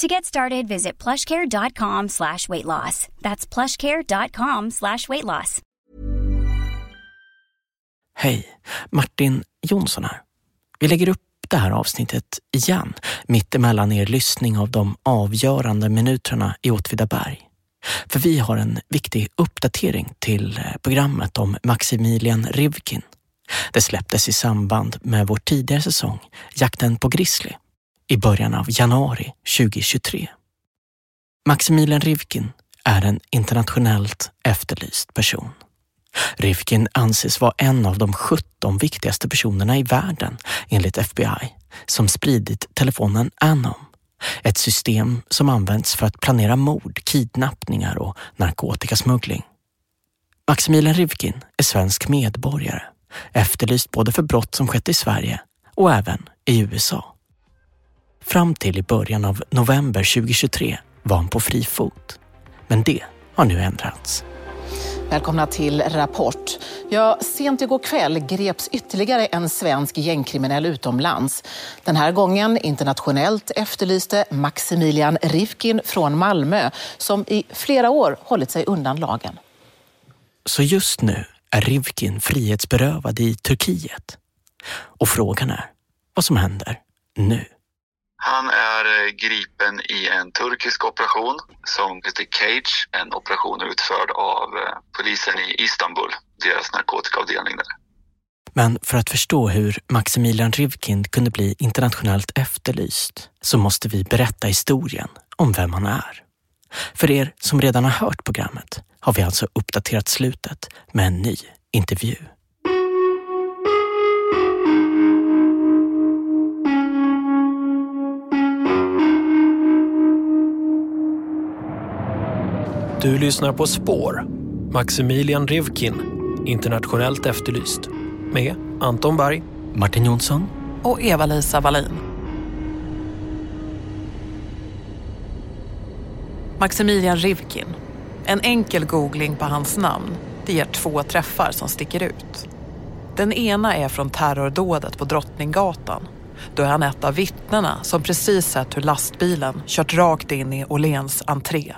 To get started, visit plushcare.com slash weight loss. That's plushcare.com slash weight loss. Hej, Martin Jonsson här. Vi lägger upp det här avsnittet igen, mitt emellan er lyssning av de avgörande minuterna i Åtvidaberg. För vi har en viktig uppdatering till eh, programmet om Maximilian Rivkin. Det släpptes i samband med vår tidigare säsong, Jakten på Grizzly, i början av januari 2023. Maximilian Rivkin är en internationellt efterlyst person. Rivkin anses vara en av de 17 viktigaste personerna i världen enligt FBI som spridit telefonen Anom. Ett system som används för att planera mord, kidnappningar och narkotikasmuggling. Maximilian Rivkin är svensk medborgare, efterlyst både för brott som skett i Sverige och även i USA. Fram till i början av november 2023 var han på fri fot. Men det har nu ändrats. Välkomna till Rapport. Ja, sent igår kväll greps ytterligare en svensk gängkriminell utomlands. Den här gången internationellt efterlyste Maximilian Rivkin från Malmö som i flera år hållit sig undan lagen. Så just nu är Rivkin frihetsberövad i Turkiet. Och frågan är vad som händer nu. Han är eh, gripen i en turkisk operation som heter Cage. En operation utförd av eh, polisen i Istanbul, deras narkotikaavdelning där. Men för att förstå hur Maximilian Rivkin kunde bli internationellt efterlyst så måste vi berätta historien om vem han är. För er som redan har hört programmet har vi alltså uppdaterat slutet med en ny intervju. Du lyssnar på Spår. Maximilian Rivkin, internationellt efterlyst. Med Anton Berg. Martin Jonsson. Och Eva-Lisa Wallin. Maximilian Rivkin. En enkel googling på hans namn det ger två träffar som sticker ut. Den ena är från terrordådet på Drottninggatan. Då är han ett av vittnena som precis sett hur lastbilen kört rakt in i Åhléns entré.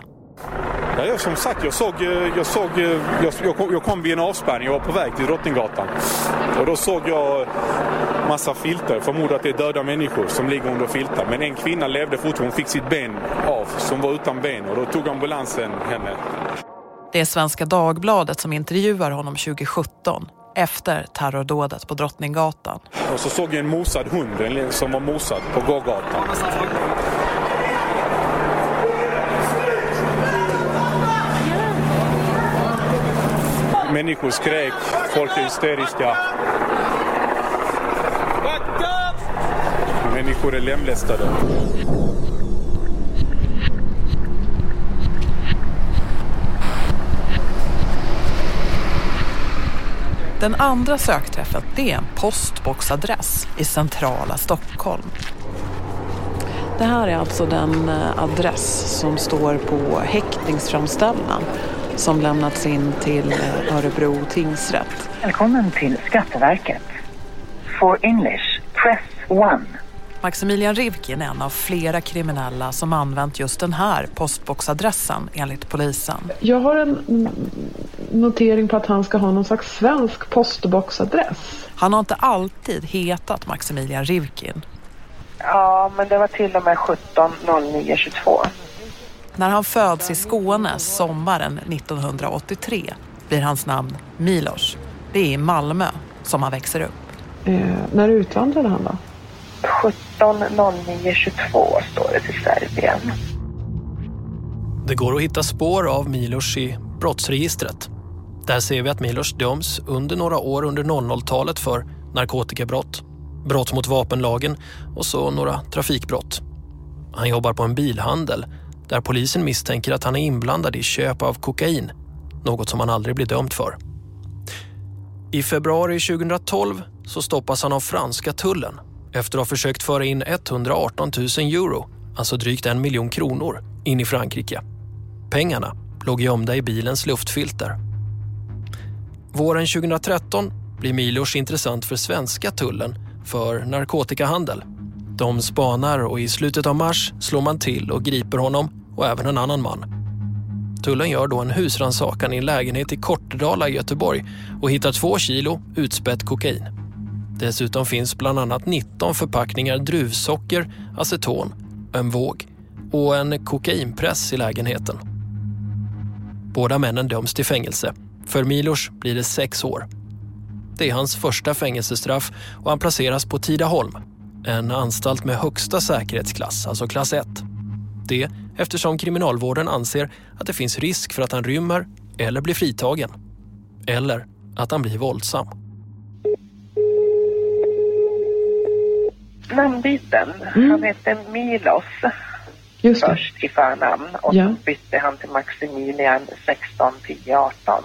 Ja, jag, som sagt, jag såg, jag, såg jag, jag, kom, jag kom vid en avspärrning, jag var på väg till Drottninggatan. Och då såg jag massa filter, förmodar att det är döda människor som ligger under filtar. Men en kvinna levde fortfarande, hon fick sitt ben av, som var utan ben. Och då tog ambulansen henne. Det är Svenska Dagbladet som intervjuar honom 2017 efter terrordådet på Drottninggatan. Och så såg jag en mosad hund som var mosad på gågatan. Människor skrek, folk är hysteriska. Människor är lemlästade. Den andra sökträffen det är en postboxadress i centrala Stockholm. Det här är alltså den adress som står på häktningsframställan som lämnats in till eh, Örebro tingsrätt. Välkommen till Skatteverket. For English, press 1. Maximilian Rivkin är en av flera kriminella som använt just den här postboxadressen enligt polisen. Jag har en notering på att han ska ha någon slags svensk postboxadress. Han har inte alltid hetat Maximilian Rivkin. Ja, men det var till och med 17.09.22. När han föds i Skåne sommaren 1983 blir hans namn Milos. Det är i Malmö som han växer upp. Eh, när utvandrade han då? 17.09.22 står det till Serbien. Det går att hitta spår av Milos i brottsregistret. Där ser vi att Milos döms under några år under 00-talet för narkotikabrott, brott mot vapenlagen och så några trafikbrott. Han jobbar på en bilhandel där polisen misstänker att han är inblandad i köp av kokain, något som han aldrig blir dömd för. I februari 2012 så stoppas han av franska tullen efter att ha försökt föra in 118 000 euro, alltså drygt en miljon kronor, in i Frankrike. Pengarna låg gömda i bilens luftfilter. Våren 2013 blir Milos intressant för svenska tullen för narkotikahandel. De spanar och i slutet av mars slår man till och griper honom och även en annan man. Tullen gör då en husrannsakan i en lägenhet i Kortedala i Göteborg och hittar två kilo utspätt kokain. Dessutom finns bland annat 19 förpackningar druvsocker, aceton, en våg och en kokainpress i lägenheten. Båda männen döms till fängelse. För Milos blir det sex år. Det är hans första fängelsestraff och han placeras på Tidaholm, en anstalt med högsta säkerhetsklass, alltså klass 1. Det eftersom kriminalvården anser att det finns risk för att han rymmer eller blir fritagen. Eller att han blir våldsam. Namnbyten. Mm. Han hette Milos Just det. först i förnamn och Ja. så bytte han till Maximilian 16 10 18.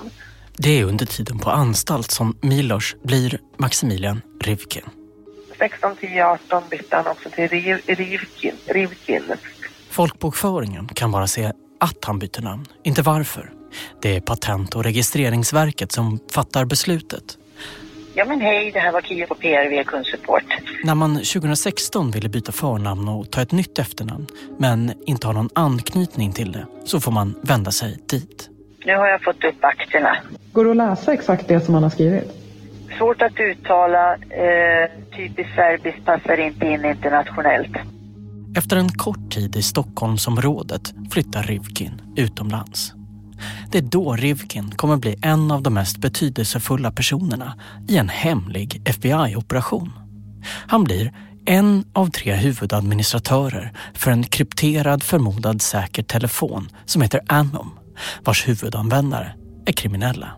Det är under tiden på anstalt som Milos blir Maximilian Rivkin. 16 10 18 bytte han också till Riv, Rivkin. Rivkin. Folkbokföringen kan bara se att han byter namn, inte varför. Det är Patent- och registreringsverket som fattar beslutet. Ja men hej, det här var Kia på PRV Kundsupport. När man 2016 ville byta förnamn och ta ett nytt efternamn men inte har någon anknytning till det så får man vända sig dit. Nu har jag fått upp akterna. Går det att läsa exakt det som han har skrivit? Svårt att uttala, eh, typiskt serbiskt passar inte in internationellt. Efter en kort tid i Stockholmsområdet flyttar Rivkin utomlands. Det är då Rivkin kommer bli en av de mest betydelsefulla personerna i en hemlig FBI-operation. Han blir en av tre huvudadministratörer för en krypterad förmodad säker telefon som heter Anom, vars huvudanvändare är kriminella.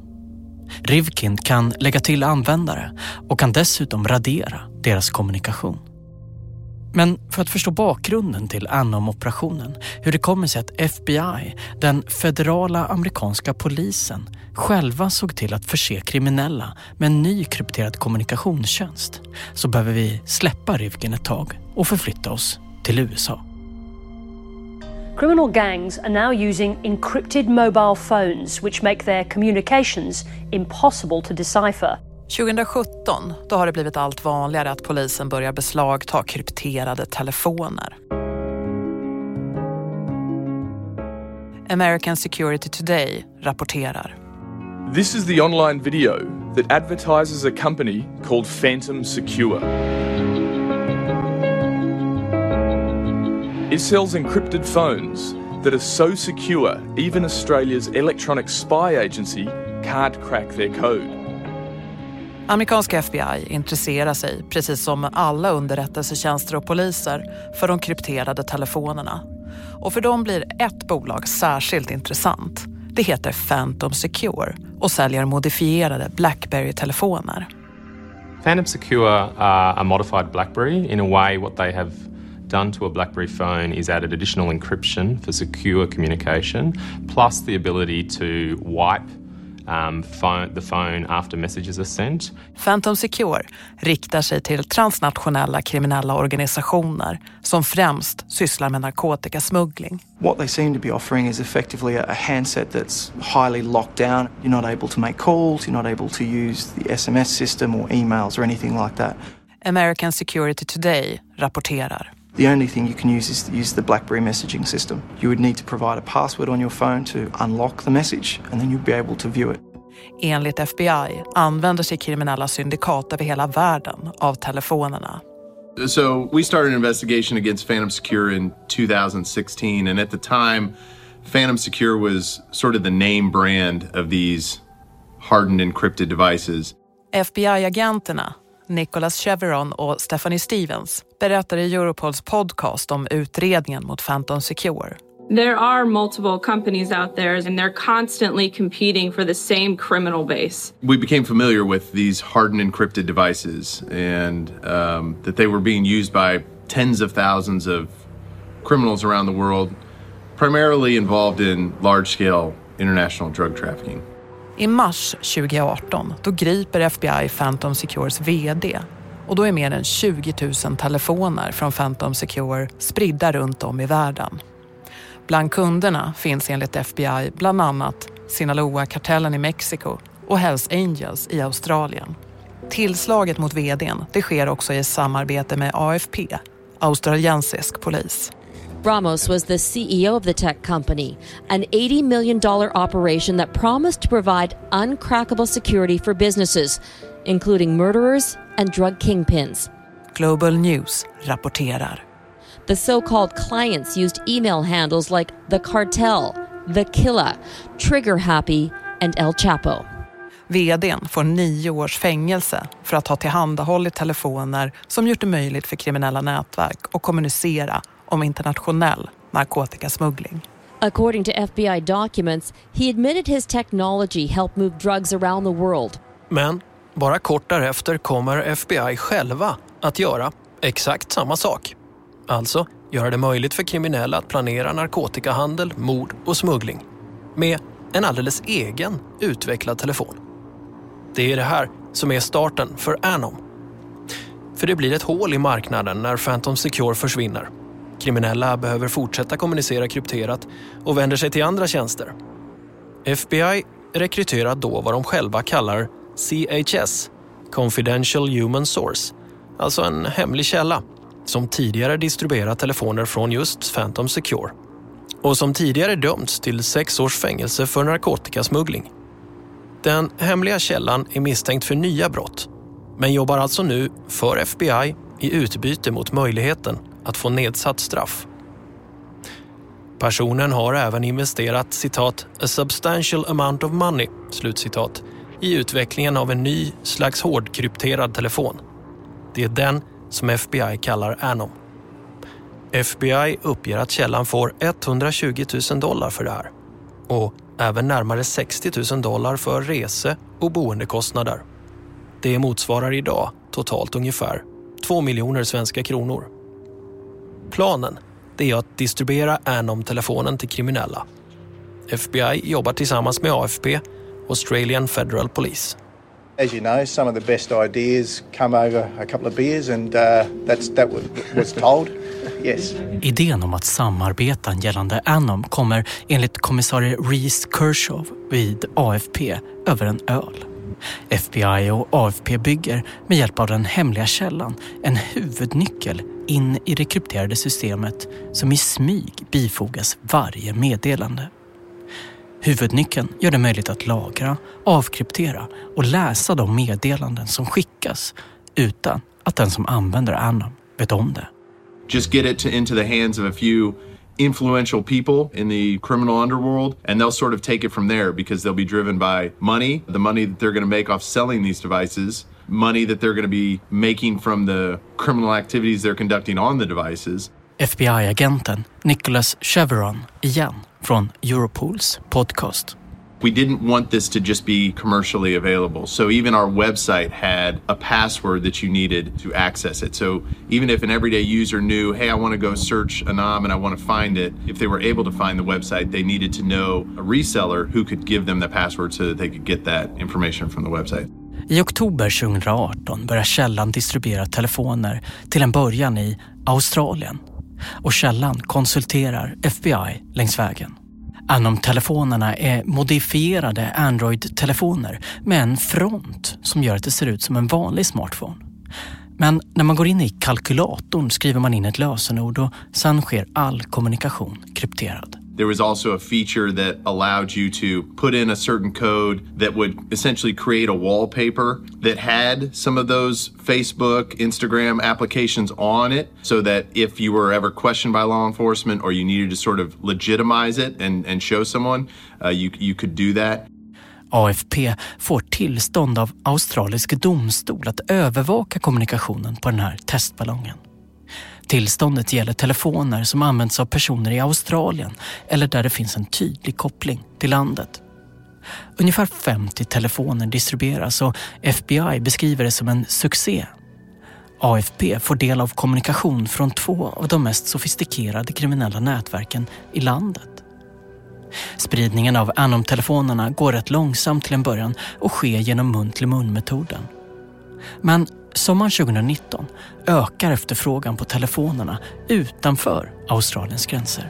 Rivkin kan lägga till användare och kan dessutom radera deras kommunikation. Men för att förstå bakgrunden till Anom-operationen, hur det kommer sig att FBI, den federala amerikanska polisen, själva såg till att förse kriminella med en ny krypterad kommunikationstjänst, så behöver vi släppa Rivkin ett tag och förflytta oss till USA. Criminal gangs are now using encrypted mobile phones which make their communications impossible to decipher. 2017 då har det blivit allt vanligare att polisen börjar beslagta krypterade telefoner. American Security Today rapporterar. This is the online video that advertises a company called Phantom Secure. It sells encrypted phones that are so secure even Australia's electronic spy agency can't crack their code. Amerikanska FBI intresserar sig, precis som alla underrättelsetjänster och poliser, för de krypterade telefonerna. Och för dem blir ett bolag särskilt intressant. Det heter Phantom Secure och säljer modifierade Blackberry-telefoner. Phantom Secure are a modified BlackBerry. In a way, what they have done to a BlackBerry phone is added additional encryption for secure communication, plus the ability to wipe um, phone, the phone after messages are sent. Phantom Secure riktar sig till transnationella kriminella organisationer som främst sysslar med narkotikasmuggling. What they seem to be offering is effectively a handset that's highly locked down. You're not able to make calls, you're not able to use the SMS system or emails or anything like that. American Security Today rapporterar. The only thing you can use is to use the BlackBerry messaging system. You would need to provide a password on your phone to unlock the message and then you'd be able to view it. Enligt FBI använder sig kriminella syndikat över hela världen av telefonerna. So we started an investigation against Phantom Secure in 2016 and at the time Phantom Secure was sort of the name brand of these hardened encrypted devices. FBI-agenterna Nicholas Chevron och Stephanie Stevens berättar i Europols podcast om utredningen mot Phantom Secure. There are multiple companies out there and they're constantly competing for the same criminal base. We became familiar with these hardened encrypted devices and um, that they were being used by tens of thousands of criminals around the world, primarily involved in large scale international drug trafficking. I mars 2018 då griper FBI Phantom Secures VD och då är mer än 20 000 telefoner från Phantom Secure spridda runt om i världen. Bland kunderna finns enligt FBI bland annat Sinaloa-kartellen i Mexiko och Hells Angels i Australien. Tillslaget mot vdn det sker också i samarbete med AFP, australiensisk polis. Ramos was the CEO of the tech company, an $80 million operation that promised to provide uncrackable security for businesses, including murderers and drug kingpins. Global News rapporterar. The so called clients used email handles like The Cartel, The Killa, Trigger Happy, and El Chapo. VDn får nio års fängelse för att ha tillhandahållit telefoner som gjort det möjligt för kriminella nätverk att kommunicera om internationell narkotikasmuggling. According to FBI documents, he admitted his technology helped move drugs around the world. Men bara kort därefter kommer FBI själva att göra exakt samma sak. Alltså göra det möjligt för kriminella att planera narkotikahandel, mord och smuggling med en alldeles egen utvecklad telefon. Det är det här som är starten för Anom. För det blir ett hål i marknaden när Phantom Secure försvinner. Kriminella behöver fortsätta kommunicera krypterat och vänder sig till andra tjänster. FBI rekryterar då vad de själva kallar CHS, Confidential Human Source, alltså en hemlig källa som tidigare distribuerat telefoner från just Phantom Secure och som tidigare dömts till sex års fängelse för narkotikasmuggling. Den hemliga källan är misstänkt för nya brott men jobbar alltså nu för FBI i utbyte mot möjligheten att få nedsatt straff. Personen har även investerat citat “a substantial amount of money” slutcitat, i utvecklingen av en ny slags hårdkrypterad telefon. Det är den som FBI kallar Anom. FBI uppger att källan får 120 000 dollar för det här och även närmare 60 000 dollar för rese och boendekostnader. Det motsvarar idag totalt ungefär 2 miljoner svenska kronor. Planen är att distribuera Anom-telefonen till kriminella. FBI jobbar tillsammans med AFP, Australian Federal Police. As you know, some of the best ideas come over a couple of beers and uh, that's, that was told. Yes. Idén om att samarbeta gällande Anom kommer enligt kommissarie Reese Kershaw vid AFP över en öl. FBI och AFP bygger med hjälp av den hemliga källan en huvudnyckel in i det krypterade systemet som i smyg bifogas varje meddelande. Huvudnyckeln gör det möjligt att lagra, avkryptera och läsa de meddelanden som skickas utan att den som använder Anom vet om det. Just get it to, into the hands of a few influential people in the criminal underworld and they'll sort of take it from there because they'll be driven by money, the money that they're going to make off selling these devices, money that they're going to be making from the criminal activities they're conducting on the devices. FBI-agenten Nicholas Chevron igen från Europols podcast. We didn't want this to just be commercially available. So even our website had a password that you needed to access it. So even if an everyday user knew, hey, I want to go search Anam and I want to find it, if they were able to find the website, they needed to know a reseller who could give them the password so that they could get that information from the website. I oktober 2018 börjar källan distribuera telefoner till en början i Australien och källan konsulterar FBI längs vägen. Anom-telefonerna är modifierade Android-telefoner med en front som gör att det ser ut som en vanlig smartphone. Men när man går in i kalkylatorn skriver man in ett lösenord och sen sker all kommunikation krypterad. There was also a feature that allowed you to put in a certain code that would essentially create a wallpaper that had some of those Facebook, Instagram applications on it so that if you were ever questioned by law enforcement or you needed to sort of legitimize it and, and show someone, uh, you, you could do that. AFP får tillstånd av australisk domstol att övervaka kommunikationen på den här testballongen. Tillståndet gäller telefoner som används av personer i Australien eller där det finns en tydlig koppling till landet. Ungefär 50 telefoner distribueras och FBI beskriver det som en succé. AFP får del av kommunikation från två av de mest sofistikerade kriminella nätverken i landet. Spridningen av Anom-telefonerna går rätt långsamt till en början och sker genom mun-till-mun-metoden. Men sommaren 2019 ökar efterfrågan på telefonerna utanför Australiens gränser.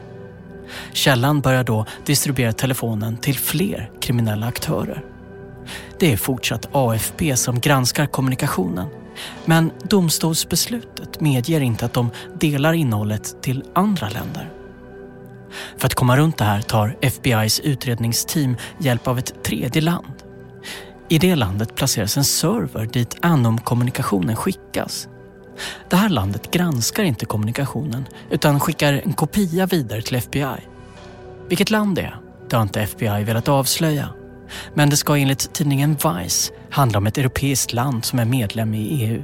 Källan börjar då distribuera telefonen till fler kriminella aktörer. Det är fortsatt AFP som granskar kommunikationen. Men domstolsbeslutet medger inte att de delar innehållet till andra länder. För att komma runt det här tar FBIs utredningsteam hjälp av ett tredje land. I det landet placeras en server dit Anom-kommunikationen skickas. Det här landet granskar inte kommunikationen utan skickar en kopia vidare till FBI. Vilket land det är, det har inte FBI velat avslöja. Men det ska enligt tidningen Vice handla om ett europeiskt land som är medlem i EU.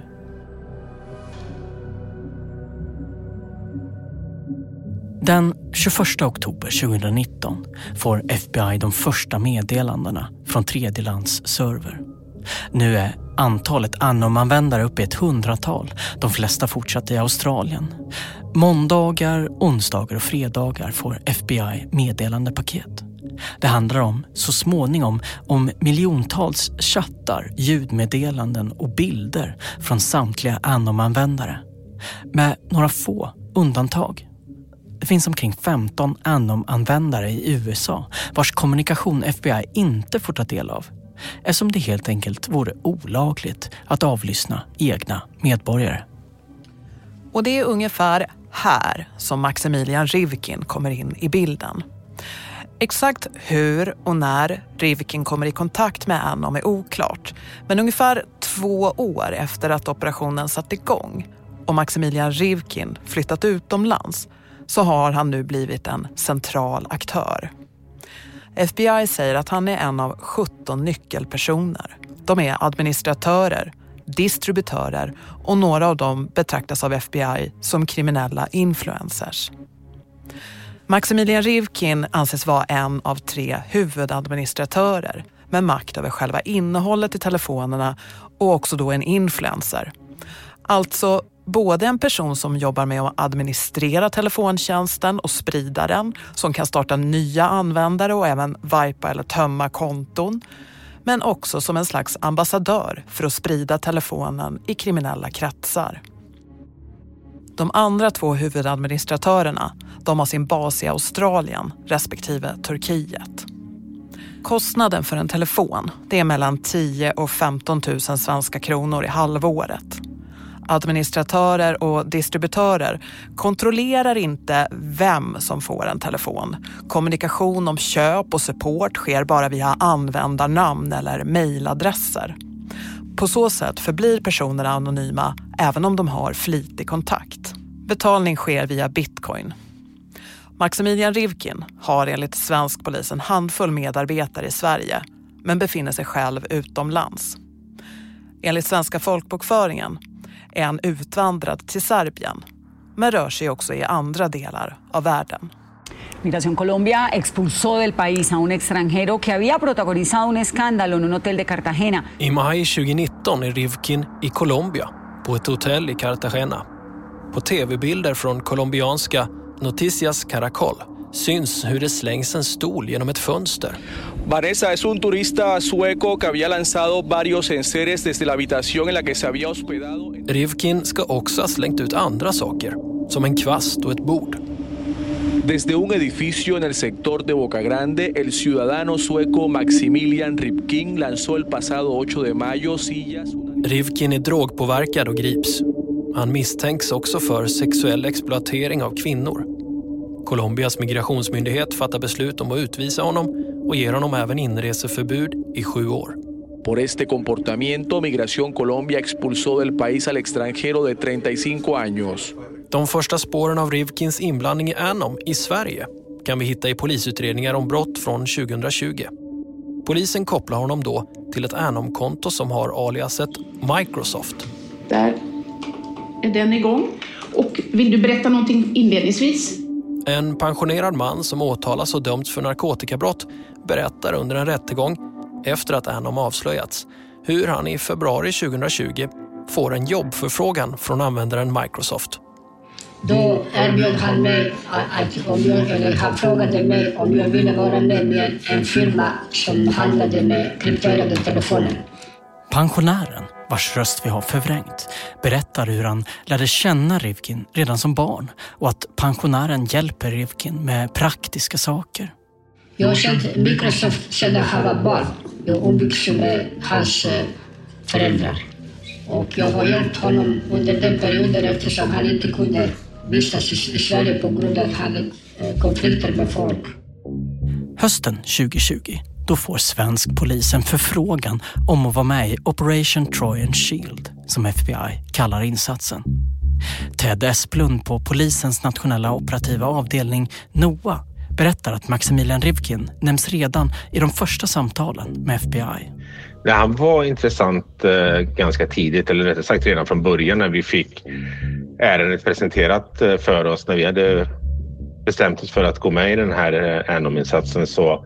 Den 21 oktober 2019 får FBI de första meddelandena från tredjelands server. Nu är antalet Anom-användare uppe i ett hundratal, de flesta fortsatt i Australien. Måndagar, onsdagar och fredagar får FBI meddelandepaket. Det handlar om, så småningom, om miljontals chattar, ljudmeddelanden och bilder från samtliga Anom-användare. Med några få undantag. Det finns omkring 15 Anom-användare i USA vars kommunikation FBI inte får ta del av eftersom det helt enkelt vore olagligt att avlyssna egna medborgare. Och det är ungefär här som Maximilian Rivkin kommer in i bilden. Exakt hur och när Rivkin kommer i kontakt med Anom är oklart. Men ungefär två år efter att operationen satt igång och Maximilian Rivkin flyttat utomlands så har han nu blivit en central aktör. FBI säger att han är en av 17 nyckelpersoner. De är administratörer, distributörer och några av dem betraktas av FBI som kriminella influencers. Maximilian Rivkin anses vara en av tre huvudadministratörer med makt över själva innehållet i telefonerna och också då en influencer. Alltså både en person som jobbar med att administrera telefontjänsten och sprida den, som kan starta nya användare och även vipa eller tömma konton, men också som en slags ambassadör för att sprida telefonen i kriminella kretsar. De andra två huvudadministratörerna de har sin bas i Australien respektive Turkiet. Kostnaden för en telefon det är mellan 10 och 15 000 svenska kronor i halvåret administratörer och distributörer kontrollerar inte vem som får en telefon. Kommunikation om köp och support sker bara via användarnamn eller mejladresser. På så sätt förblir personerna anonyma även om de har flitig kontakt. Betalning sker via bitcoin. Maximilian Rivkin har enligt svensk polis en handfull medarbetare i Sverige men befinner sig själv utomlands. Enligt svenska folkbokföringen är han utvandrad till Serbien men rör sig också i andra delar av världen. Migración Colombia expulsó del país a un extranjero que había protagonizado un escándalo en un hotel de Cartagena. I maj 2019 är Rivkin i Colombia, på ett hotell i Cartagena. På tv-bilder från colombianska Noticias Caracol syns hur det slängs en stol genom ett fönster. Vanessa es un turista sueco que había lanzado varios enseres desde la habitación en la que se había hospedado. Rivkin ska också ha slängt ut andra saker, som en kvast och ett bord. Desde un edificio en el sector de Boca Grande, el ciudadano sueco Maximilian Ripkin lanzó el pasado 8 de mayo sillas... Rivkin är drogpåverkad och grips. Han misstänks också för sexuell exploatering av kvinnor. Colombias migrationsmyndighet fattar beslut om att utvisa honom och ger honom även inreseförbud i sju år. Por este comportamiento, Migración Colombia expulsó del país al extranjero de 35 años. De första spåren av Rivkins inblandning i Anom i Sverige kan vi hitta i polisutredningar om brott från 2020. Polisen kopplar honom då till ett Anom-konto som har aliaset Microsoft. Där är den igång. Och vill du berätta någonting inledningsvis? En pensionerad man som åtalas och dömts för narkotikabrott berättar under en rättegång efter att Anom avslöjats hur han i februari 2020 får en jobbförfrågan från användaren Microsoft. Då erbjöd han mig att om jag, eller han frågade mig om jag ville vara med i en firma som handlade med krypterade telefoner. Pensionären, vars röst vi har förvrängt, berättar hur han lärde känna Rivkin redan som barn och att pensionären hjälper Rivkin med praktiska saker. Jag har känt Microsoft sedan han var barn. Jag umgicks med hans eh, föräldrar. Och jag har hjälpt honom under den perioden eftersom han inte kunde vistas i Sverige på grund av att han hade eh, konflikter med folk. Hösten 2020 då får svensk polis en förfrågan om att vara med i Operation Trojan Shield, som FBI kallar insatsen. Ted Esplund på polisens nationella operativa avdelning NOA berättar att Maximilian Rivkin nämns redan i de första samtalen med FBI. Ja, han var intressant eh, ganska tidigt, eller rättare sagt redan från början när vi fick ärendet presenterat eh, för oss. När vi hade bestämt oss för att gå med i den här eh, Anom-insatsen så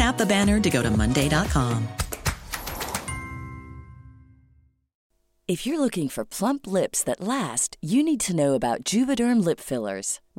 Tap the banner to go to Monday.com. If you're looking for plump lips that last, you need to know about Juvederm lip fillers.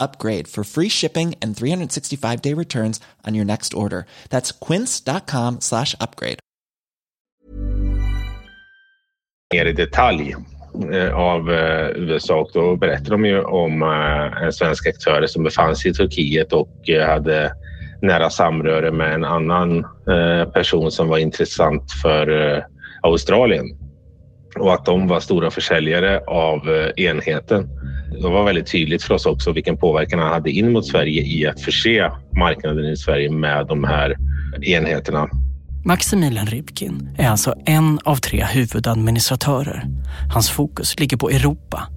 upgrade for free shipping and 365 day returns on your next order. That's quince.com slash upgrade. Mer i detalj eh, av eh, USA och då berättar de ju om eh, en svensk aktör som befann sig i Turkiet och eh, hade nära samröre med en annan eh, person som var intressant för eh, Australien och att de var stora försäljare av eh, enheten. Det var väldigt tydligt för oss också vilken påverkan han hade in mot Sverige i att förse marknaden i Sverige med de här enheterna. Maximilian Rybkin är alltså en av tre huvudadministratörer. Hans fokus ligger på Europa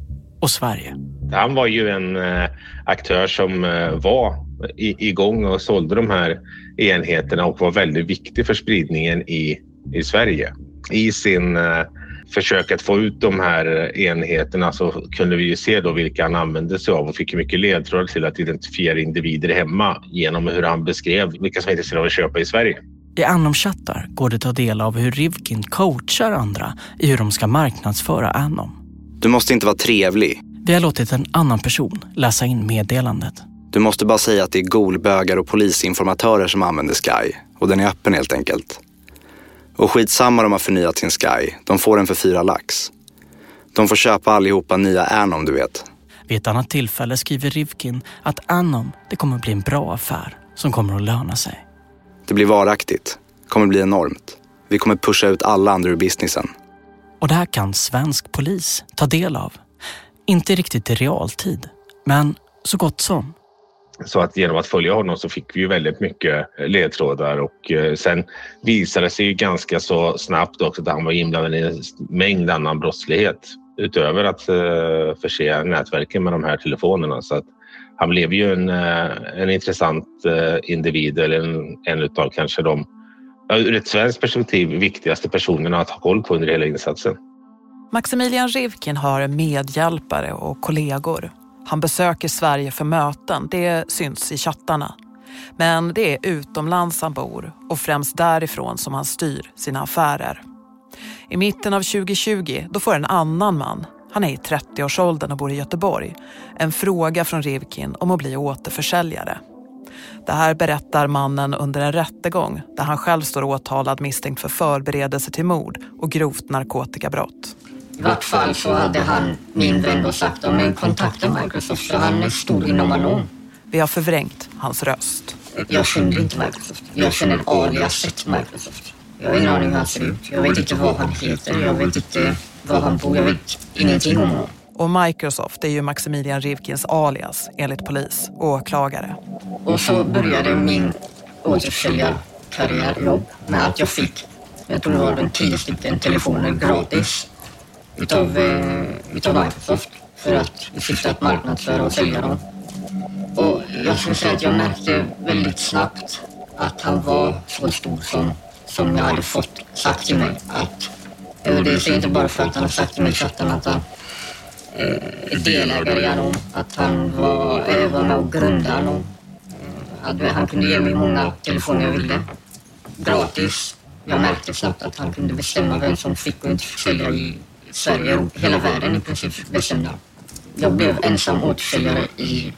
och Sverige. Han var ju en eh, aktör som eh, var igång och sålde de här enheterna och var väldigt viktig för spridningen i, i Sverige. I sin eh, försök att få ut de här enheterna så kunde vi ju se då vilka han använde sig av och fick mycket ledtrådar till att identifiera individer hemma genom hur han beskrev vilka som är intresserade av att köpa i Sverige. I Anom-chattar går det att ta del av hur Rivkin coachar andra i hur de ska marknadsföra Anom. Du måste inte vara trevlig. Vi har låtit en annan person läsa in meddelandet. Du måste bara säga att det är golbögar och polisinformatörer som använder Sky. Och den är öppen helt enkelt. Och skitsamma de har förnyat sin Sky. De får den för fyra lax. De får köpa allihopa nya Anom, du vet. Vid ett annat tillfälle skriver Rivkin att Anom, det kommer bli en bra affär som kommer att löna sig. Det blir varaktigt. kommer bli enormt. Vi kommer pusha ut alla andra ur businessen. Och det här kan svensk polis ta del av. Inte riktigt i realtid, men så gott som. Så att genom att följa honom så fick vi ju väldigt mycket eh, ledtrådar och eh, sen visade det sig ju ganska så snabbt också att han var inblandad i en mängd annan brottslighet utöver att eh, förse nätverken med de här telefonerna. Så att han blev ju en, en intressant individ eller en, en utav kanske de ur ett svenskt perspektiv viktigaste personerna att ha koll på under hela insatsen. Maximilian Rivkin har medhjälpare och kollegor. Han besöker Sverige för möten, det syns i chattarna. Men det är utomlands han bor och främst därifrån som han styr sina affärer. I mitten av 2020 då får en annan man, han är i 30-årsåldern och bor i Göteborg, en fråga från Rivkin om att bli återförsäljare. Det här berättar mannen under en rättegång där han själv står åtalad misstänkt för förberedelse till mord och grovt narkotikabrott. Vart fall så hade han, min vän, då sagt om en kontakta Microsoft så han stod inom Anom. Vi har förvrängt hans röst. Jag känner inte Microsoft. Jag känner aliaset Microsoft. Jag har ingen aning hur han ser ut. Jag vet inte vad han heter. Jag vet inte var han bor. Jag vet ingenting om honom. Och Microsoft är ju Maximilian Rivkins alias enligt polis och åklagare. Och så började min återförsäljarkarriärjobb med att jag fick, jag tror det var den tio stycken telefoner gratis utav, eh, utav Microsoft för att i syfte att marknadsföra och sälja dem. Och jag skulle säga att jag märkte väldigt snabbt att han var så stor som, som jag hade fått sagt till mig att och det säger inte bara för att han har sagt till mig i chatten att han eh, delägare i Anom, att han var, eh, var med och grundade Anom. Eh, han kunde ge mig många telefoner jag ville, gratis. Jag märkte snabbt att han kunde bestämma vem som fick och inte fick sälja i Sverige och hela världen i princip bestämda. Jag blev ensam återförsäljare i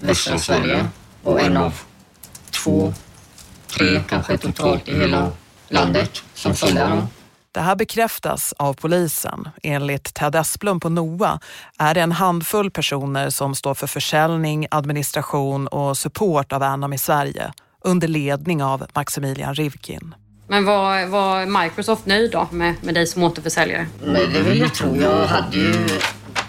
västra Sverige och en av två, tre kanske totalt i hela landet som honom. Det här bekräftas av polisen. Enligt Ted Esplund på NOA är det en handfull personer som står för försäljning, administration och support av Anom i Sverige under ledning av Maximilian Rivkin. Men var, var Microsoft nöjd då med, med dig som återförsäljare? Men det vill jag tro. Jag hade ju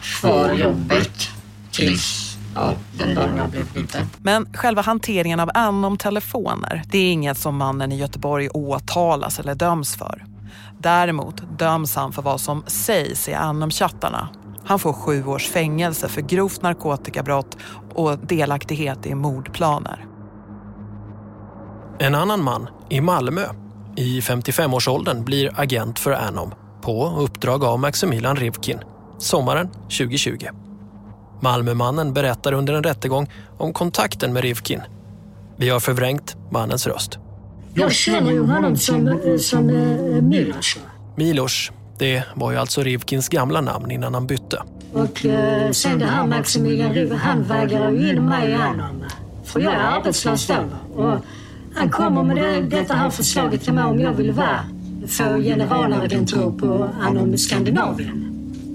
kvar jobbet tills ja, den dagen jag blev biten. Men själva hanteringen av Anom-telefoner, det är inget som mannen i Göteborg åtalas eller döms för. Däremot döms han för vad som sägs i Anom-chattarna. Han får sju års fängelse för grovt narkotikabrott och delaktighet i mordplaner. En annan man i Malmö i 55-årsåldern blir agent för Anom på uppdrag av Maximilian Rivkin sommaren 2020. Malmömannen berättar under en rättegång om kontakten med Rivkin. Vi har förvrängt mannens röst. Jag känner ju honom som, som uh, Milos. Milos, det var ju alltså Rivkins gamla namn innan han bytte. Och uh, sen det här Maximilian Rivkin, han vägrar ju in mig i Anom. För jag är arbetslös då. Och han kommer med det, detta här förslaget till mig om jag vill vara få generalagentur på Anom Skandinavien.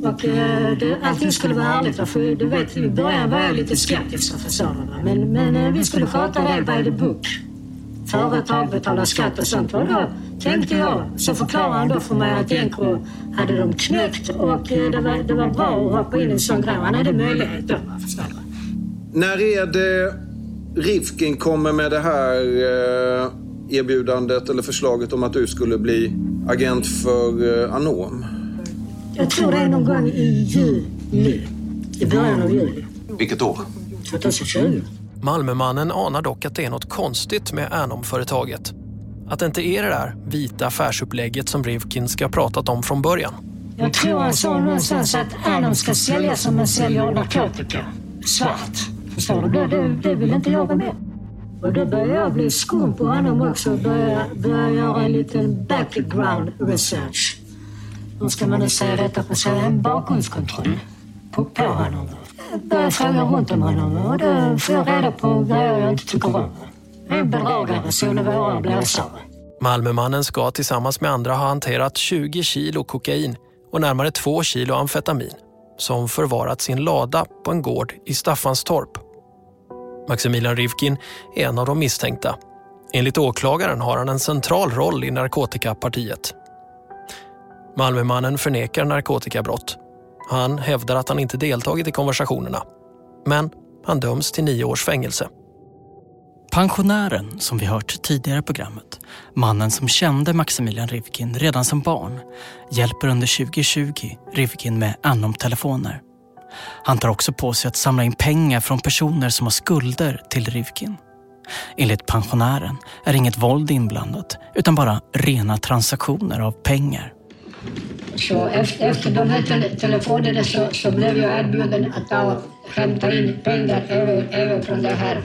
Och eh, det, allting skulle vara ärligt. För du vet, i början var jag lite skeptisk och så, men, men eh, vi skulle sköta det by the book. företag, betala skatt och sånt. Och då tänkte jag, så förklarade han då för mig att Encro hade de knäckt och eh, det var, det var bra att hoppa in i en sån grej. Han hade möjlighet då, förstår du. När är det Rifkin kommer med det här eh, erbjudandet eller förslaget om att du skulle bli agent för eh, Anom? Jag tror det är någon gång i juli. I början av juli. Vilket år? 2020. Malmömannen anar dock att det är något konstigt med Anom-företaget. Att det inte är det där vita affärsupplägget som Rivkin ska ha pratat om från början. Jag tror han sa någonstans att Anom ska sälja som man säljer narkotika. Svart. Förstår du? Det, det, det vill inte jag vara med Och då började jag bli skum på honom också och började, började göra en liten background research. Hur ska man nu säga detta på sig? En bakgrundskontroll på, på honom. Jag började fråga runt om honom och då får jag reda på grejer jag inte tycker om. En bedragare, så nivåer blåsare. Malmömannen ska tillsammans med andra ha hanterat 20 kilo kokain och närmare 2 kilo amfetamin som förvarats i en lada på en gård i Staffanstorp. Maximilian Rivkin är en av de misstänkta. Enligt åklagaren har han en central roll i narkotikapartiet. Malmömannen förnekar narkotikabrott. Han hävdar att han inte deltagit i konversationerna. Men han döms till nio års fängelse. Pensionären som vi hört tidigare i programmet, mannen som kände Maximilian Rivkin redan som barn, hjälper under 2020 Rivkin med Anom-telefoner. Han tar också på sig att samla in pengar från personer som har skulder till Rivkin. Enligt pensionären är inget våld inblandat utan bara rena transaktioner av pengar. Så efter, efter de här telefonerna så, så blev jag erbjuden att ta och hämta in pengar även, även från det här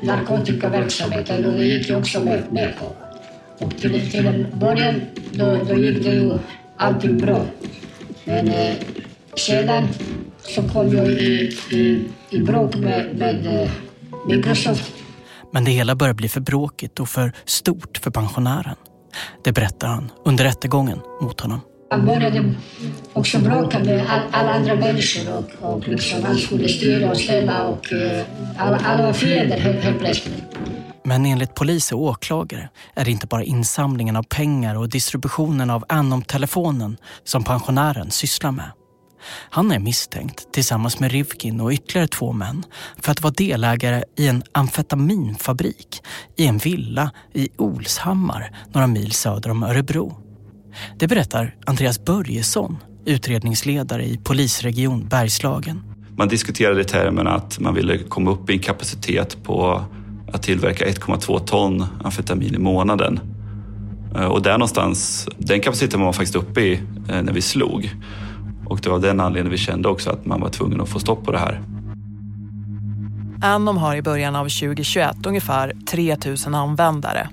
narkotikaverksamheten och det gick jag också med, med på. Och till, till en början då, då gick det ju allting bra. Men eh, sedan så kom jag i, i, i bråk med, med eh, Microsoft Men det hela börjar bli för bråkigt och för stort för pensionären. Det berättar han under rättegången mot honom. Han började också bråka med all, alla andra människor och, och liksom han skulle styra och ställa och eh, alla, alla var fiender helt, helt plötsligt. Men enligt polis och åklagare är det inte bara insamlingen av pengar och distributionen av Anom-telefonen som pensionären sysslar med. Han är misstänkt tillsammans med Rivkin och ytterligare två män för att vara delägare i en amfetaminfabrik i en villa i Olshammar, några mil söder om Örebro. Det berättar Andreas Börjesson, utredningsledare i polisregion Bergslagen. Man diskuterade i termerna att man ville komma upp i en kapacitet på att tillverka 1,2 ton amfetamin i månaden. Eh, Och där någonstans, den kapaciteten var man faktiskt uppe i eh, när vi slog. Och det var av den anledningen vi kände också att man var tvungen att få stopp på det här. Anom har i början av 2021 ungefär 3 000 användare.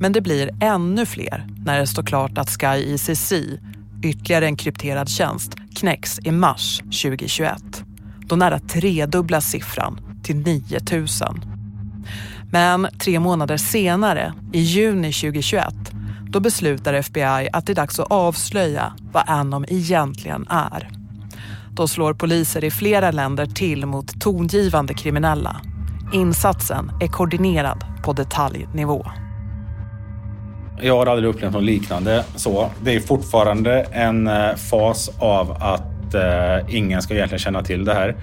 Men det blir ännu fler när det står klart att Sky ICC, ytterligare en krypterad tjänst, knäcks i mars 2021. Då nära tredubblas siffran till 9 000. Men tre månader senare, i juni 2021, då beslutar FBI att det är dags att avslöja vad Anom egentligen är. Då slår poliser i flera länder till mot tongivande kriminella. Insatsen är koordinerad på detaljnivå. Jag har aldrig upplevt något liknande så. Det är fortfarande en eh, fas av att eh, ingen ska egentligen känna till det här.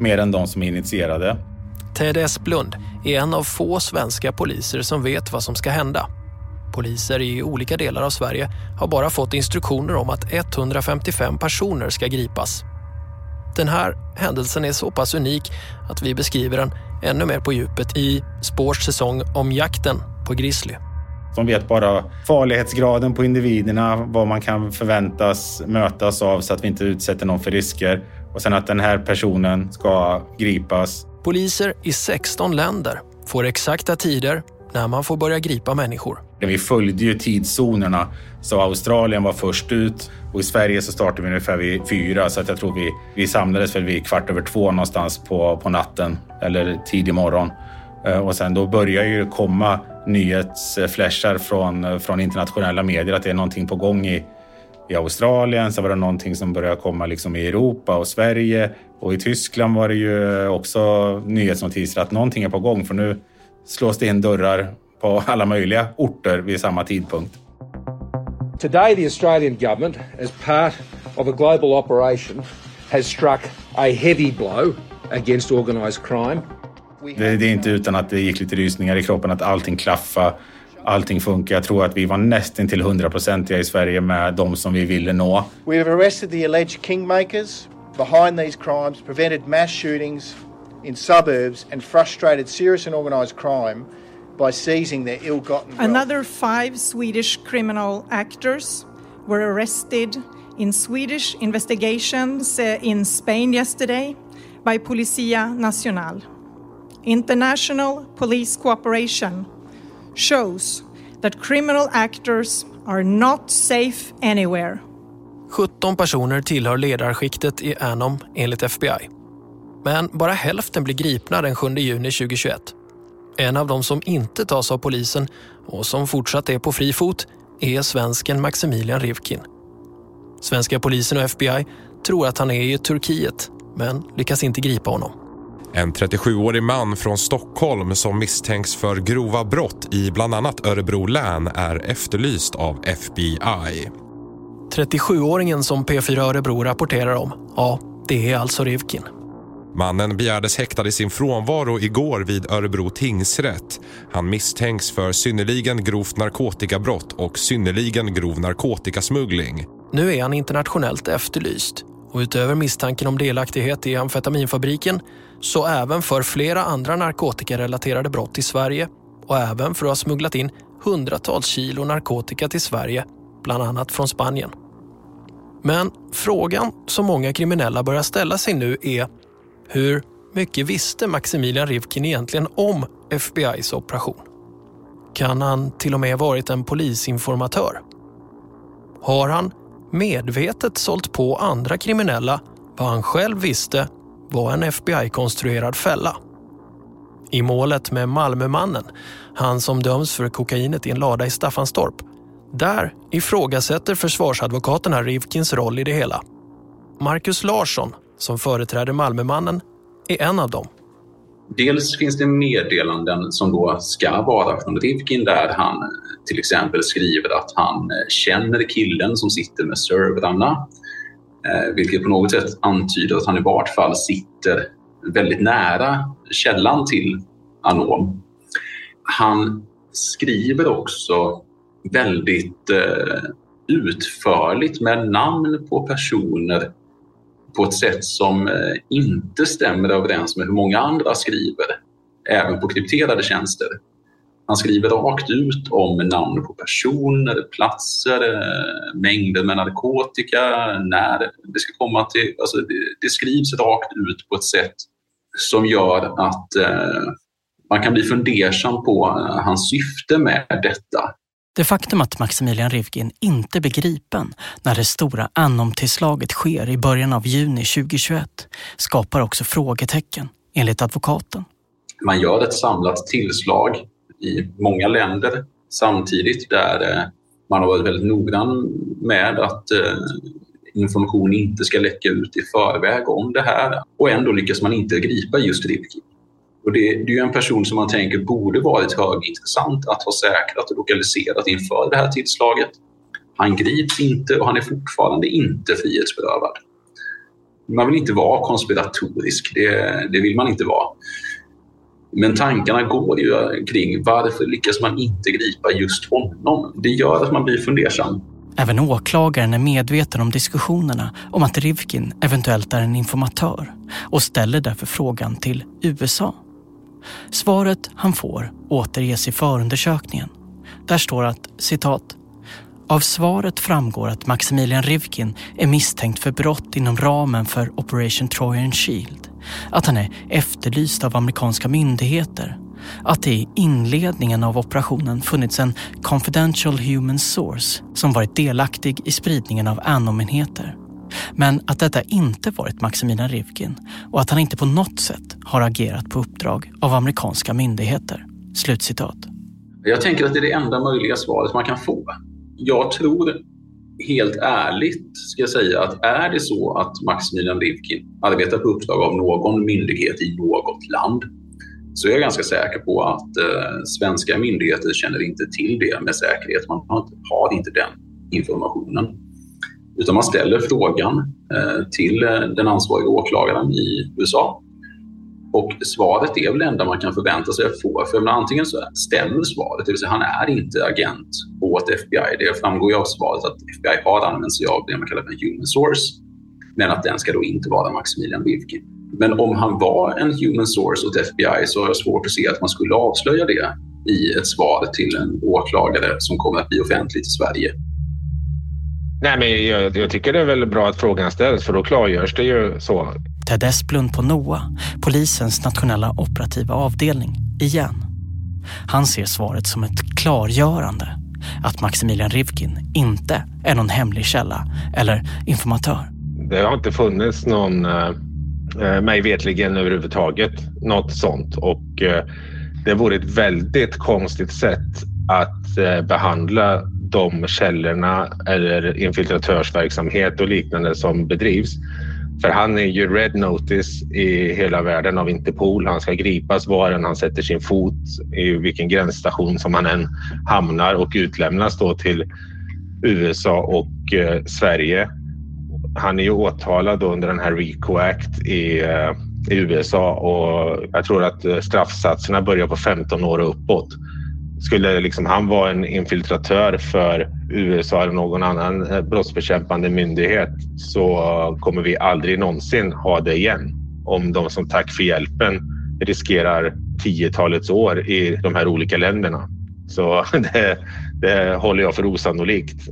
Mer än de som är initierade. Ted Esplund är en av få svenska poliser som vet vad som ska hända. Poliser i olika delar av Sverige har bara fått instruktioner om att 155 personer ska gripas. Den här händelsen är så pass unik att vi beskriver den ännu mer på djupet i Spårs säsong om jakten på grizzly. De vet bara farlighetsgraden på individerna, vad man kan förväntas mötas av så att vi inte utsätter någon för risker. Och sen att den här personen ska gripas. Poliser i 16 länder får exakta tider när man får börja gripa människor. Vi följde ju tidszonerna, så Australien var först ut och i Sverige så startade vi ungefär vid fyra så att jag tror vi, vi samlades väl vid kvart över två någonstans på, på natten eller tidig morgon. Eh, Och sen då börjar ju komma nyhetsflashar från, från internationella medier att det är någonting på gång i, i Australien. sen var det någonting som började komma liksom i Europa och Sverige. Och i Tyskland var det ju också nyhetsnotiser att någonting är på gång för nu slås det in dörrar på alla möjliga orter vid samma tidpunkt. Today, the Australian government, as part of a global operation, has struck a heavy blow against organised crime. Det, det är inte utan att det gick lite rysningar i kroppen att allting klaffa, allting funkar. Jag tror att vi var nästan till hundraprocentiga i Sverige med de som vi ville nå. We have arrested the alleged kingmakers behind these crimes, prevented mass shootings in suburbs, and frustrated serious and organised crime by seizing their ill-gotten wealth. Another five Swedish criminal actors were arrested in Swedish investigations uh, in Spain yesterday by Policia Nacional. International police cooperation shows that criminal actors are not safe anywhere. 17 personer tillhör ledarskiktet i Anom enligt FBI. Men bara hälften blir gripna den 7 juni 2021. En av dem som inte tas av polisen och som fortsatt är på fri fot är svensken Maximilian Rivkin. Svenska polisen och FBI tror att han är i Turkiet men lyckas inte gripa honom. En 37-årig man från Stockholm som misstänks för grova brott i bland annat Örebro län är efterlyst av FBI. 37-åringen som P4 Örebro rapporterar om, ja, det är alltså Rivkin. Mannen begärdes häktad i sin frånvaro igår vid Örebro tingsrätt. Han misstänks för synnerligen grovt narkotikabrott och synnerligen grov narkotikasmuggling. Nu är han internationellt efterlyst och utöver misstanken om delaktighet i amfetaminfabriken så även för flera andra narkotikarelaterade brott i Sverige och även för att ha smugglat in hundratals kilo narkotika till Sverige, bland annat från Spanien. Men frågan som många kriminella börjar ställa sig nu är hur mycket visste Maximilian Rivkin egentligen om FBIs operation? Kan han till och med varit en polisinformatör? Har han medvetet sålt på andra kriminella vad han själv visste var en FBI-konstruerad fälla? I målet med Malmömannen, han som döms för kokainet i en lada i Staffanstorp, där ifrågasätter försvarsadvokaterna Rivkins roll i det hela. Marcus Larsson, som företräder Malmömannen, är en av dem. Dels finns det meddelanden som då ska vara från Rivkin där han till exempel skriver att han känner killen som sitter med servrarna. Eh, vilket på något sätt antyder att han i vart fall sitter väldigt nära källan till Anom. Han skriver också väldigt eh, utförligt med namn på personer på ett sätt som eh, inte stämmer överens med hur många andra skriver, även på krypterade tjänster. Han skriver rakt ut om namn på personer, platser, mängder med narkotika, när det ska komma till... Alltså det, det skrivs rakt ut på ett sätt som gör att eh, man kan bli fundersam på hans syfte med detta. Det faktum att Maximilian Rivkin inte blir gripen när det stora Anom-tillslaget sker i början av juni 2021 skapar också frågetecken, enligt advokaten. Man gör ett samlat tillslag i många länder samtidigt där eh, man har varit väldigt noggrann med att eh, information inte ska läcka ut i förväg om det här och ändå lyckas man inte gripa just Rivkin. Och det, det är ju en person som man tänker borde varit högintressant att ha säkrat och lokaliserat inför det här tillslaget. Han grips inte och han är fortfarande inte frihetsberövad. Man vill inte vara konspiratorisk, det, det vill man inte vara. Men tankarna går ju kring varför lyckas man inte gripa just honom? Det gör att man blir fundersam. Även åklagaren är medveten om diskussionerna om att Rivkin eventuellt är en informatör och ställer därför frågan till USA. Svaret han får återges i förundersökningen. Där står att, citat, av svaret framgår att Maximilian Rivkin är misstänkt för brott inom ramen för Operation Trojan Shield. Att han är efterlyst av amerikanska myndigheter. Att det i inledningen av operationen funnits en confidential human source som varit delaktig i spridningen av Anom-enheter. Men att detta inte varit Maximilian Rivkin och att han inte på något sätt har agerat på uppdrag av amerikanska myndigheter. Slutcitat. Jag tänker att det är det enda möjliga svaret man kan få. Jag tror helt ärligt ska jag säga att är det så att Maximilian Rivkin arbetar på uppdrag av någon myndighet i något land så är jag ganska säker på att eh, svenska myndigheter känner inte till det med säkerhet. Man har, har inte den informationen. Utan man ställer frågan eh, till eh, den ansvariga åklagaren i USA. Och svaret är väl det enda man kan förvänta sig att få. För antingen så stämmer svaret, det vill säga han är inte agent åt FBI. Det framgår ju av svaret att FBI har använt sig av det man kallar för en human source. Men att den ska då inte vara Maximilian Rivkin. Men om han var en human source åt FBI så har jag svårt att se att man skulle avslöja det i ett svar till en åklagare som kommer att bli offentligt i Sverige. Nej, men jag, jag, tycker det är väl bra att frågan ställs för då klargörs det ju så. Ted Esplund på NOA, polisens nationella operativa avdelning, igen. Han ser svaret som ett klargörande att Maximilian Rivkin inte är någon hemlig källa eller informatör. Det har inte funnits någon Eh, mig vetligen överhuvudtaget något sånt och eh, det vore ett väldigt konstigt sätt att eh, behandla de källorna eller infiltratörsverksamhet och liknande som bedrivs. För han är ju red notice i hela världen av Interpol. Han ska gripas var än han sätter sin fot, i vilken gränsstation som han än hamnar och utlämnas då till USA och eh, Sverige han är ju åtalad under den här RICO Act i, eh, i USA och jag tror att eh, straffsatserna börjar på 15 år och uppåt. Skulle liksom han vara en infiltratör för USA eller någon annan brottsbekämpande myndighet så kommer vi aldrig någonsin ha det igen. Om de som tack för hjälpen riskerar tiotalets år i de här olika länderna. Så det, det håller jag för osannolikt.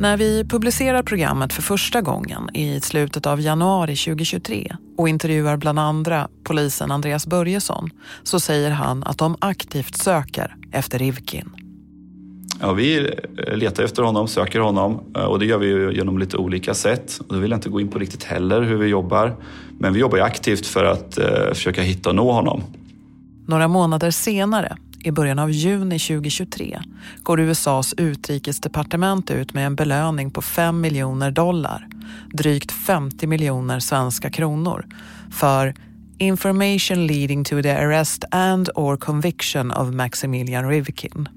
När vi publicerar programmet för första gången i slutet av januari 2023 och intervjuar bland andra polisen Andreas Börjesson så säger han att de aktivt söker efter Rivkin. Ja, vi letar efter honom, söker honom och det gör vi genom lite olika sätt. Och då vill jag inte gå in på riktigt heller hur vi jobbar. Men vi jobbar aktivt för att eh, försöka hitta och nå honom. Några månader senare i början av juni 2023 går USAs utrikesdepartement ut med en belöning på 5 miljoner dollar, drygt 50 miljoner svenska kronor, för information leading to the arrest and or conviction of Maximilian Rivkin.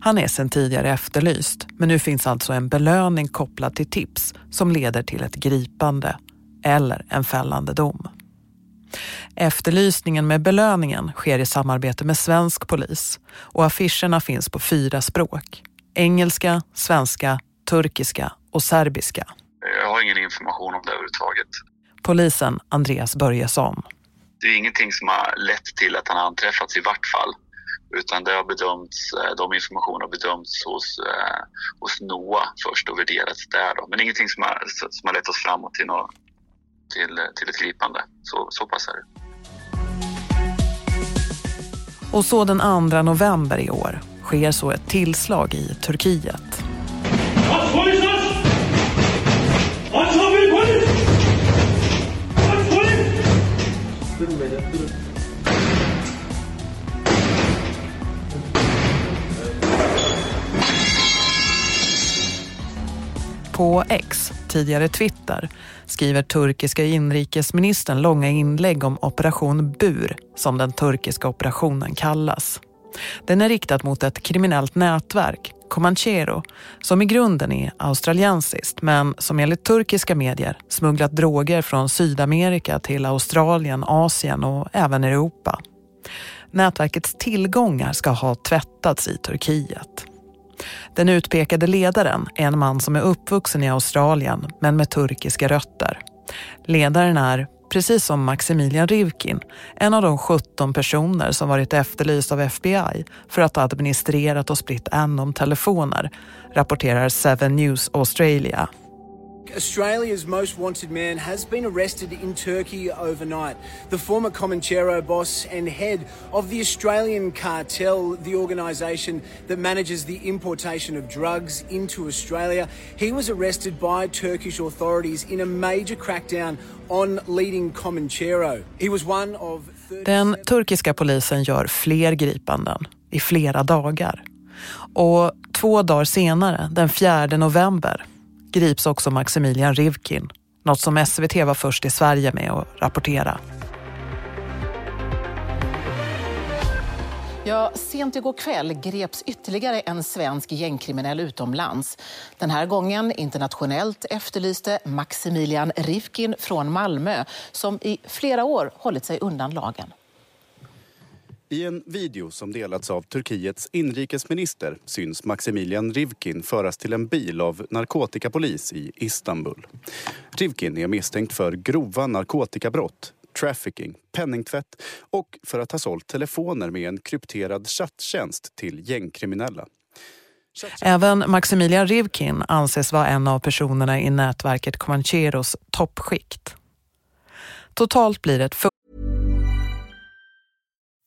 Han är sedan tidigare efterlyst, men nu finns alltså en belöning kopplad till tips som leder till ett gripande eller en fällande dom. Efterlysningen med belöningen sker i samarbete med svensk polis och affischerna finns på fyra språk. Engelska, svenska, turkiska och serbiska. Jag har ingen information om det överhuvudtaget. Polisen Andreas Börjesson. Det är ingenting som har lett till att han har anträffats i vart fall. Utan det har bedömts, eh, de informationer har bedömts hos, eh, hos NOA först och värderats där. Då. Men ingenting som har, som har lett oss framåt till något till, till ett gripande. Så, så pass är det. Och så den 2 november i år sker så ett tillslag i Turkiet. På X, tidigare Twitter, skriver turkiska inrikesministern långa inlägg om Operation Bur, som den turkiska operationen kallas. Den är riktad mot ett kriminellt nätverk, Comanchero, som i grunden är australiensiskt men som enligt turkiska medier smugglat droger från Sydamerika till Australien, Asien och även Europa. Nätverkets tillgångar ska ha tvättats i Turkiet. Den utpekade ledaren är en man som är uppvuxen i Australien men med turkiska rötter. Ledaren är, precis som Maximilian Rivkin, en av de 17 personer som varit efterlyst av FBI för att ha administrerat och spritt Anom-telefoner, rapporterar Seven News Australia. Australia's most wanted man has been arrested in Turkey overnight. The former Comanchero boss and head of the Australian cartel, the organisation that manages the importation of drugs into Australia, he was arrested by Turkish authorities in a major crackdown on leading Comanchero. He was one of Den turkiska polisen gör fler gripanden i flera dagar. Och två dagar senare, den 4 november, grips också Maximilian Rivkin, något som SVT var först i Sverige med att rapportera. Ja, sent igår kväll greps ytterligare en svensk gängkriminell utomlands. Den här gången internationellt efterlyste Maximilian Rivkin från Malmö som i flera år hållit sig undan lagen. I en video som delats av Turkiets inrikesminister syns Maximilian Rivkin föras till en bil av narkotikapolis i Istanbul. Rivkin är misstänkt för grova narkotikabrott trafficking, penningtvätt och för att ha sålt telefoner med en krypterad chatttjänst till gängkriminella. Även Maximilian Rivkin anses vara en av personerna i nätverket Comancheros toppskikt. Totalt blir det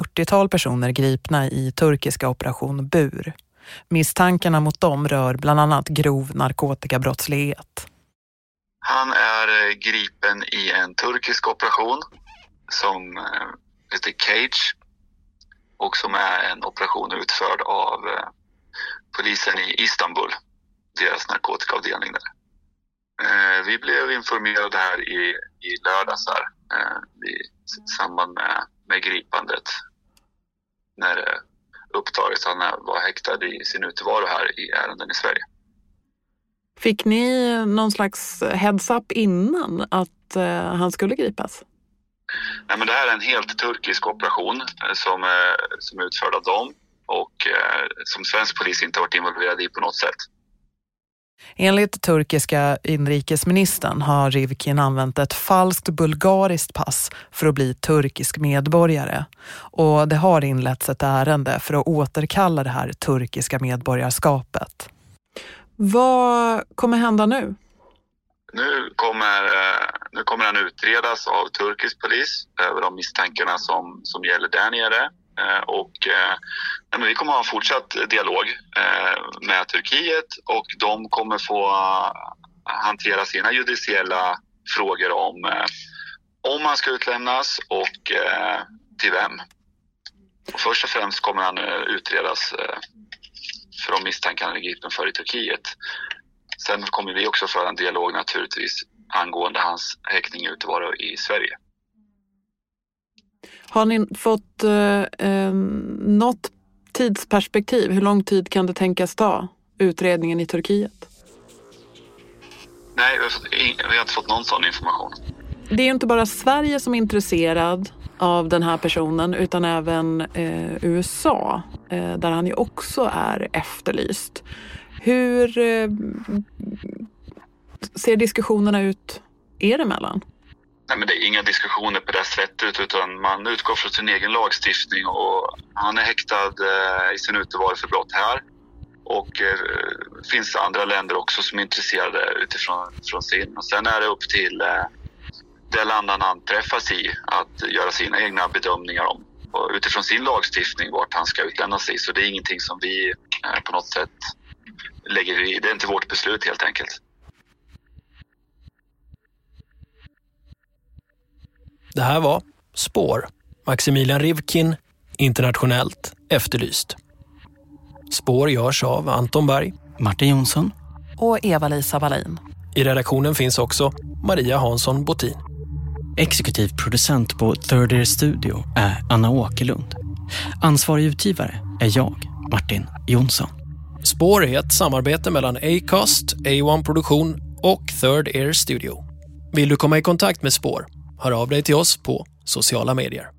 40-tal personer gripna i turkiska operation Bur. Misstankarna mot dem rör bland annat grov narkotikabrottslighet. Han är eh, gripen i en turkisk operation som eh, heter Cage och som är en operation utförd av eh, polisen i Istanbul, deras narkotikaavdelning där. Vi blev informerade här i, i lördags här, i samband med, med gripandet när det upptaget. Han var häktad i sin utevaro här i ärenden i Sverige. Fick ni någon slags heads-up innan att uh, han skulle gripas? Nej, men det här är en helt turkisk operation uh, som, uh, som är utförd av dem och som svensk polis inte varit involverad i på något sätt. Enligt turkiska inrikesministern har Rivkin använt ett falskt bulgariskt pass för att bli turkisk medborgare. Och det har inletts ett ärende för att återkalla det här turkiska medborgarskapet. Vad kommer hända nu? Nu kommer, eh, nu kommer han utredas av turkisk polis över de misstankarna som, som gäller där nere. Eh, och, eh, vi kommer ha en fortsatt dialog eh, med Turkiet och de kommer få eh, hantera sina judiciella frågor om eh, om han ska utlämnas och till vem. Och först och främst kommer han utredas för de misstankar han är gripen för i Turkiet. Sen kommer vi också föra en dialog naturligtvis angående hans häktning utevaro i Sverige. Har ni fått eh, eh, något tidsperspektiv? Hur lång tid kan det tänkas ta, utredningen i Turkiet? Nej, vi har inte fått någon sån information. Det är inte bara Sverige som är intresserad av den här personen utan även eh, USA eh, där han ju också är efterlyst. Hur eh, ser diskussionerna ut er emellan? Nej, men det är inga diskussioner på det sättet utan man utgår från sin egen lagstiftning och han är häktad eh, i sin utevaro för brott här. Och eh, det finns andra länder också som är intresserade utifrån från sin. Och sen är det upp till eh, det land han anträffas i att göra sina egna bedömningar om och utifrån sin lagstiftning vart han ska utlämnas i. Så det är ingenting som vi eh, på något sätt lägger i. Det är inte vårt beslut helt enkelt. Det här var Spår. Maximilian Rivkin, internationellt efterlyst. Spår görs av Anton Berg, Martin Jonsson och Eva-Lisa Wallin. I redaktionen finns också Maria Hansson Botin. Exekutiv producent på Third Ear Studio är Anna Åkerlund. Ansvarig utgivare är jag, Martin Jonsson. Spår är ett samarbete mellan Acast, A1 Produktion och Third Ear Studio. Vill du komma i kontakt med Spår? Hör av dig till oss på sociala medier.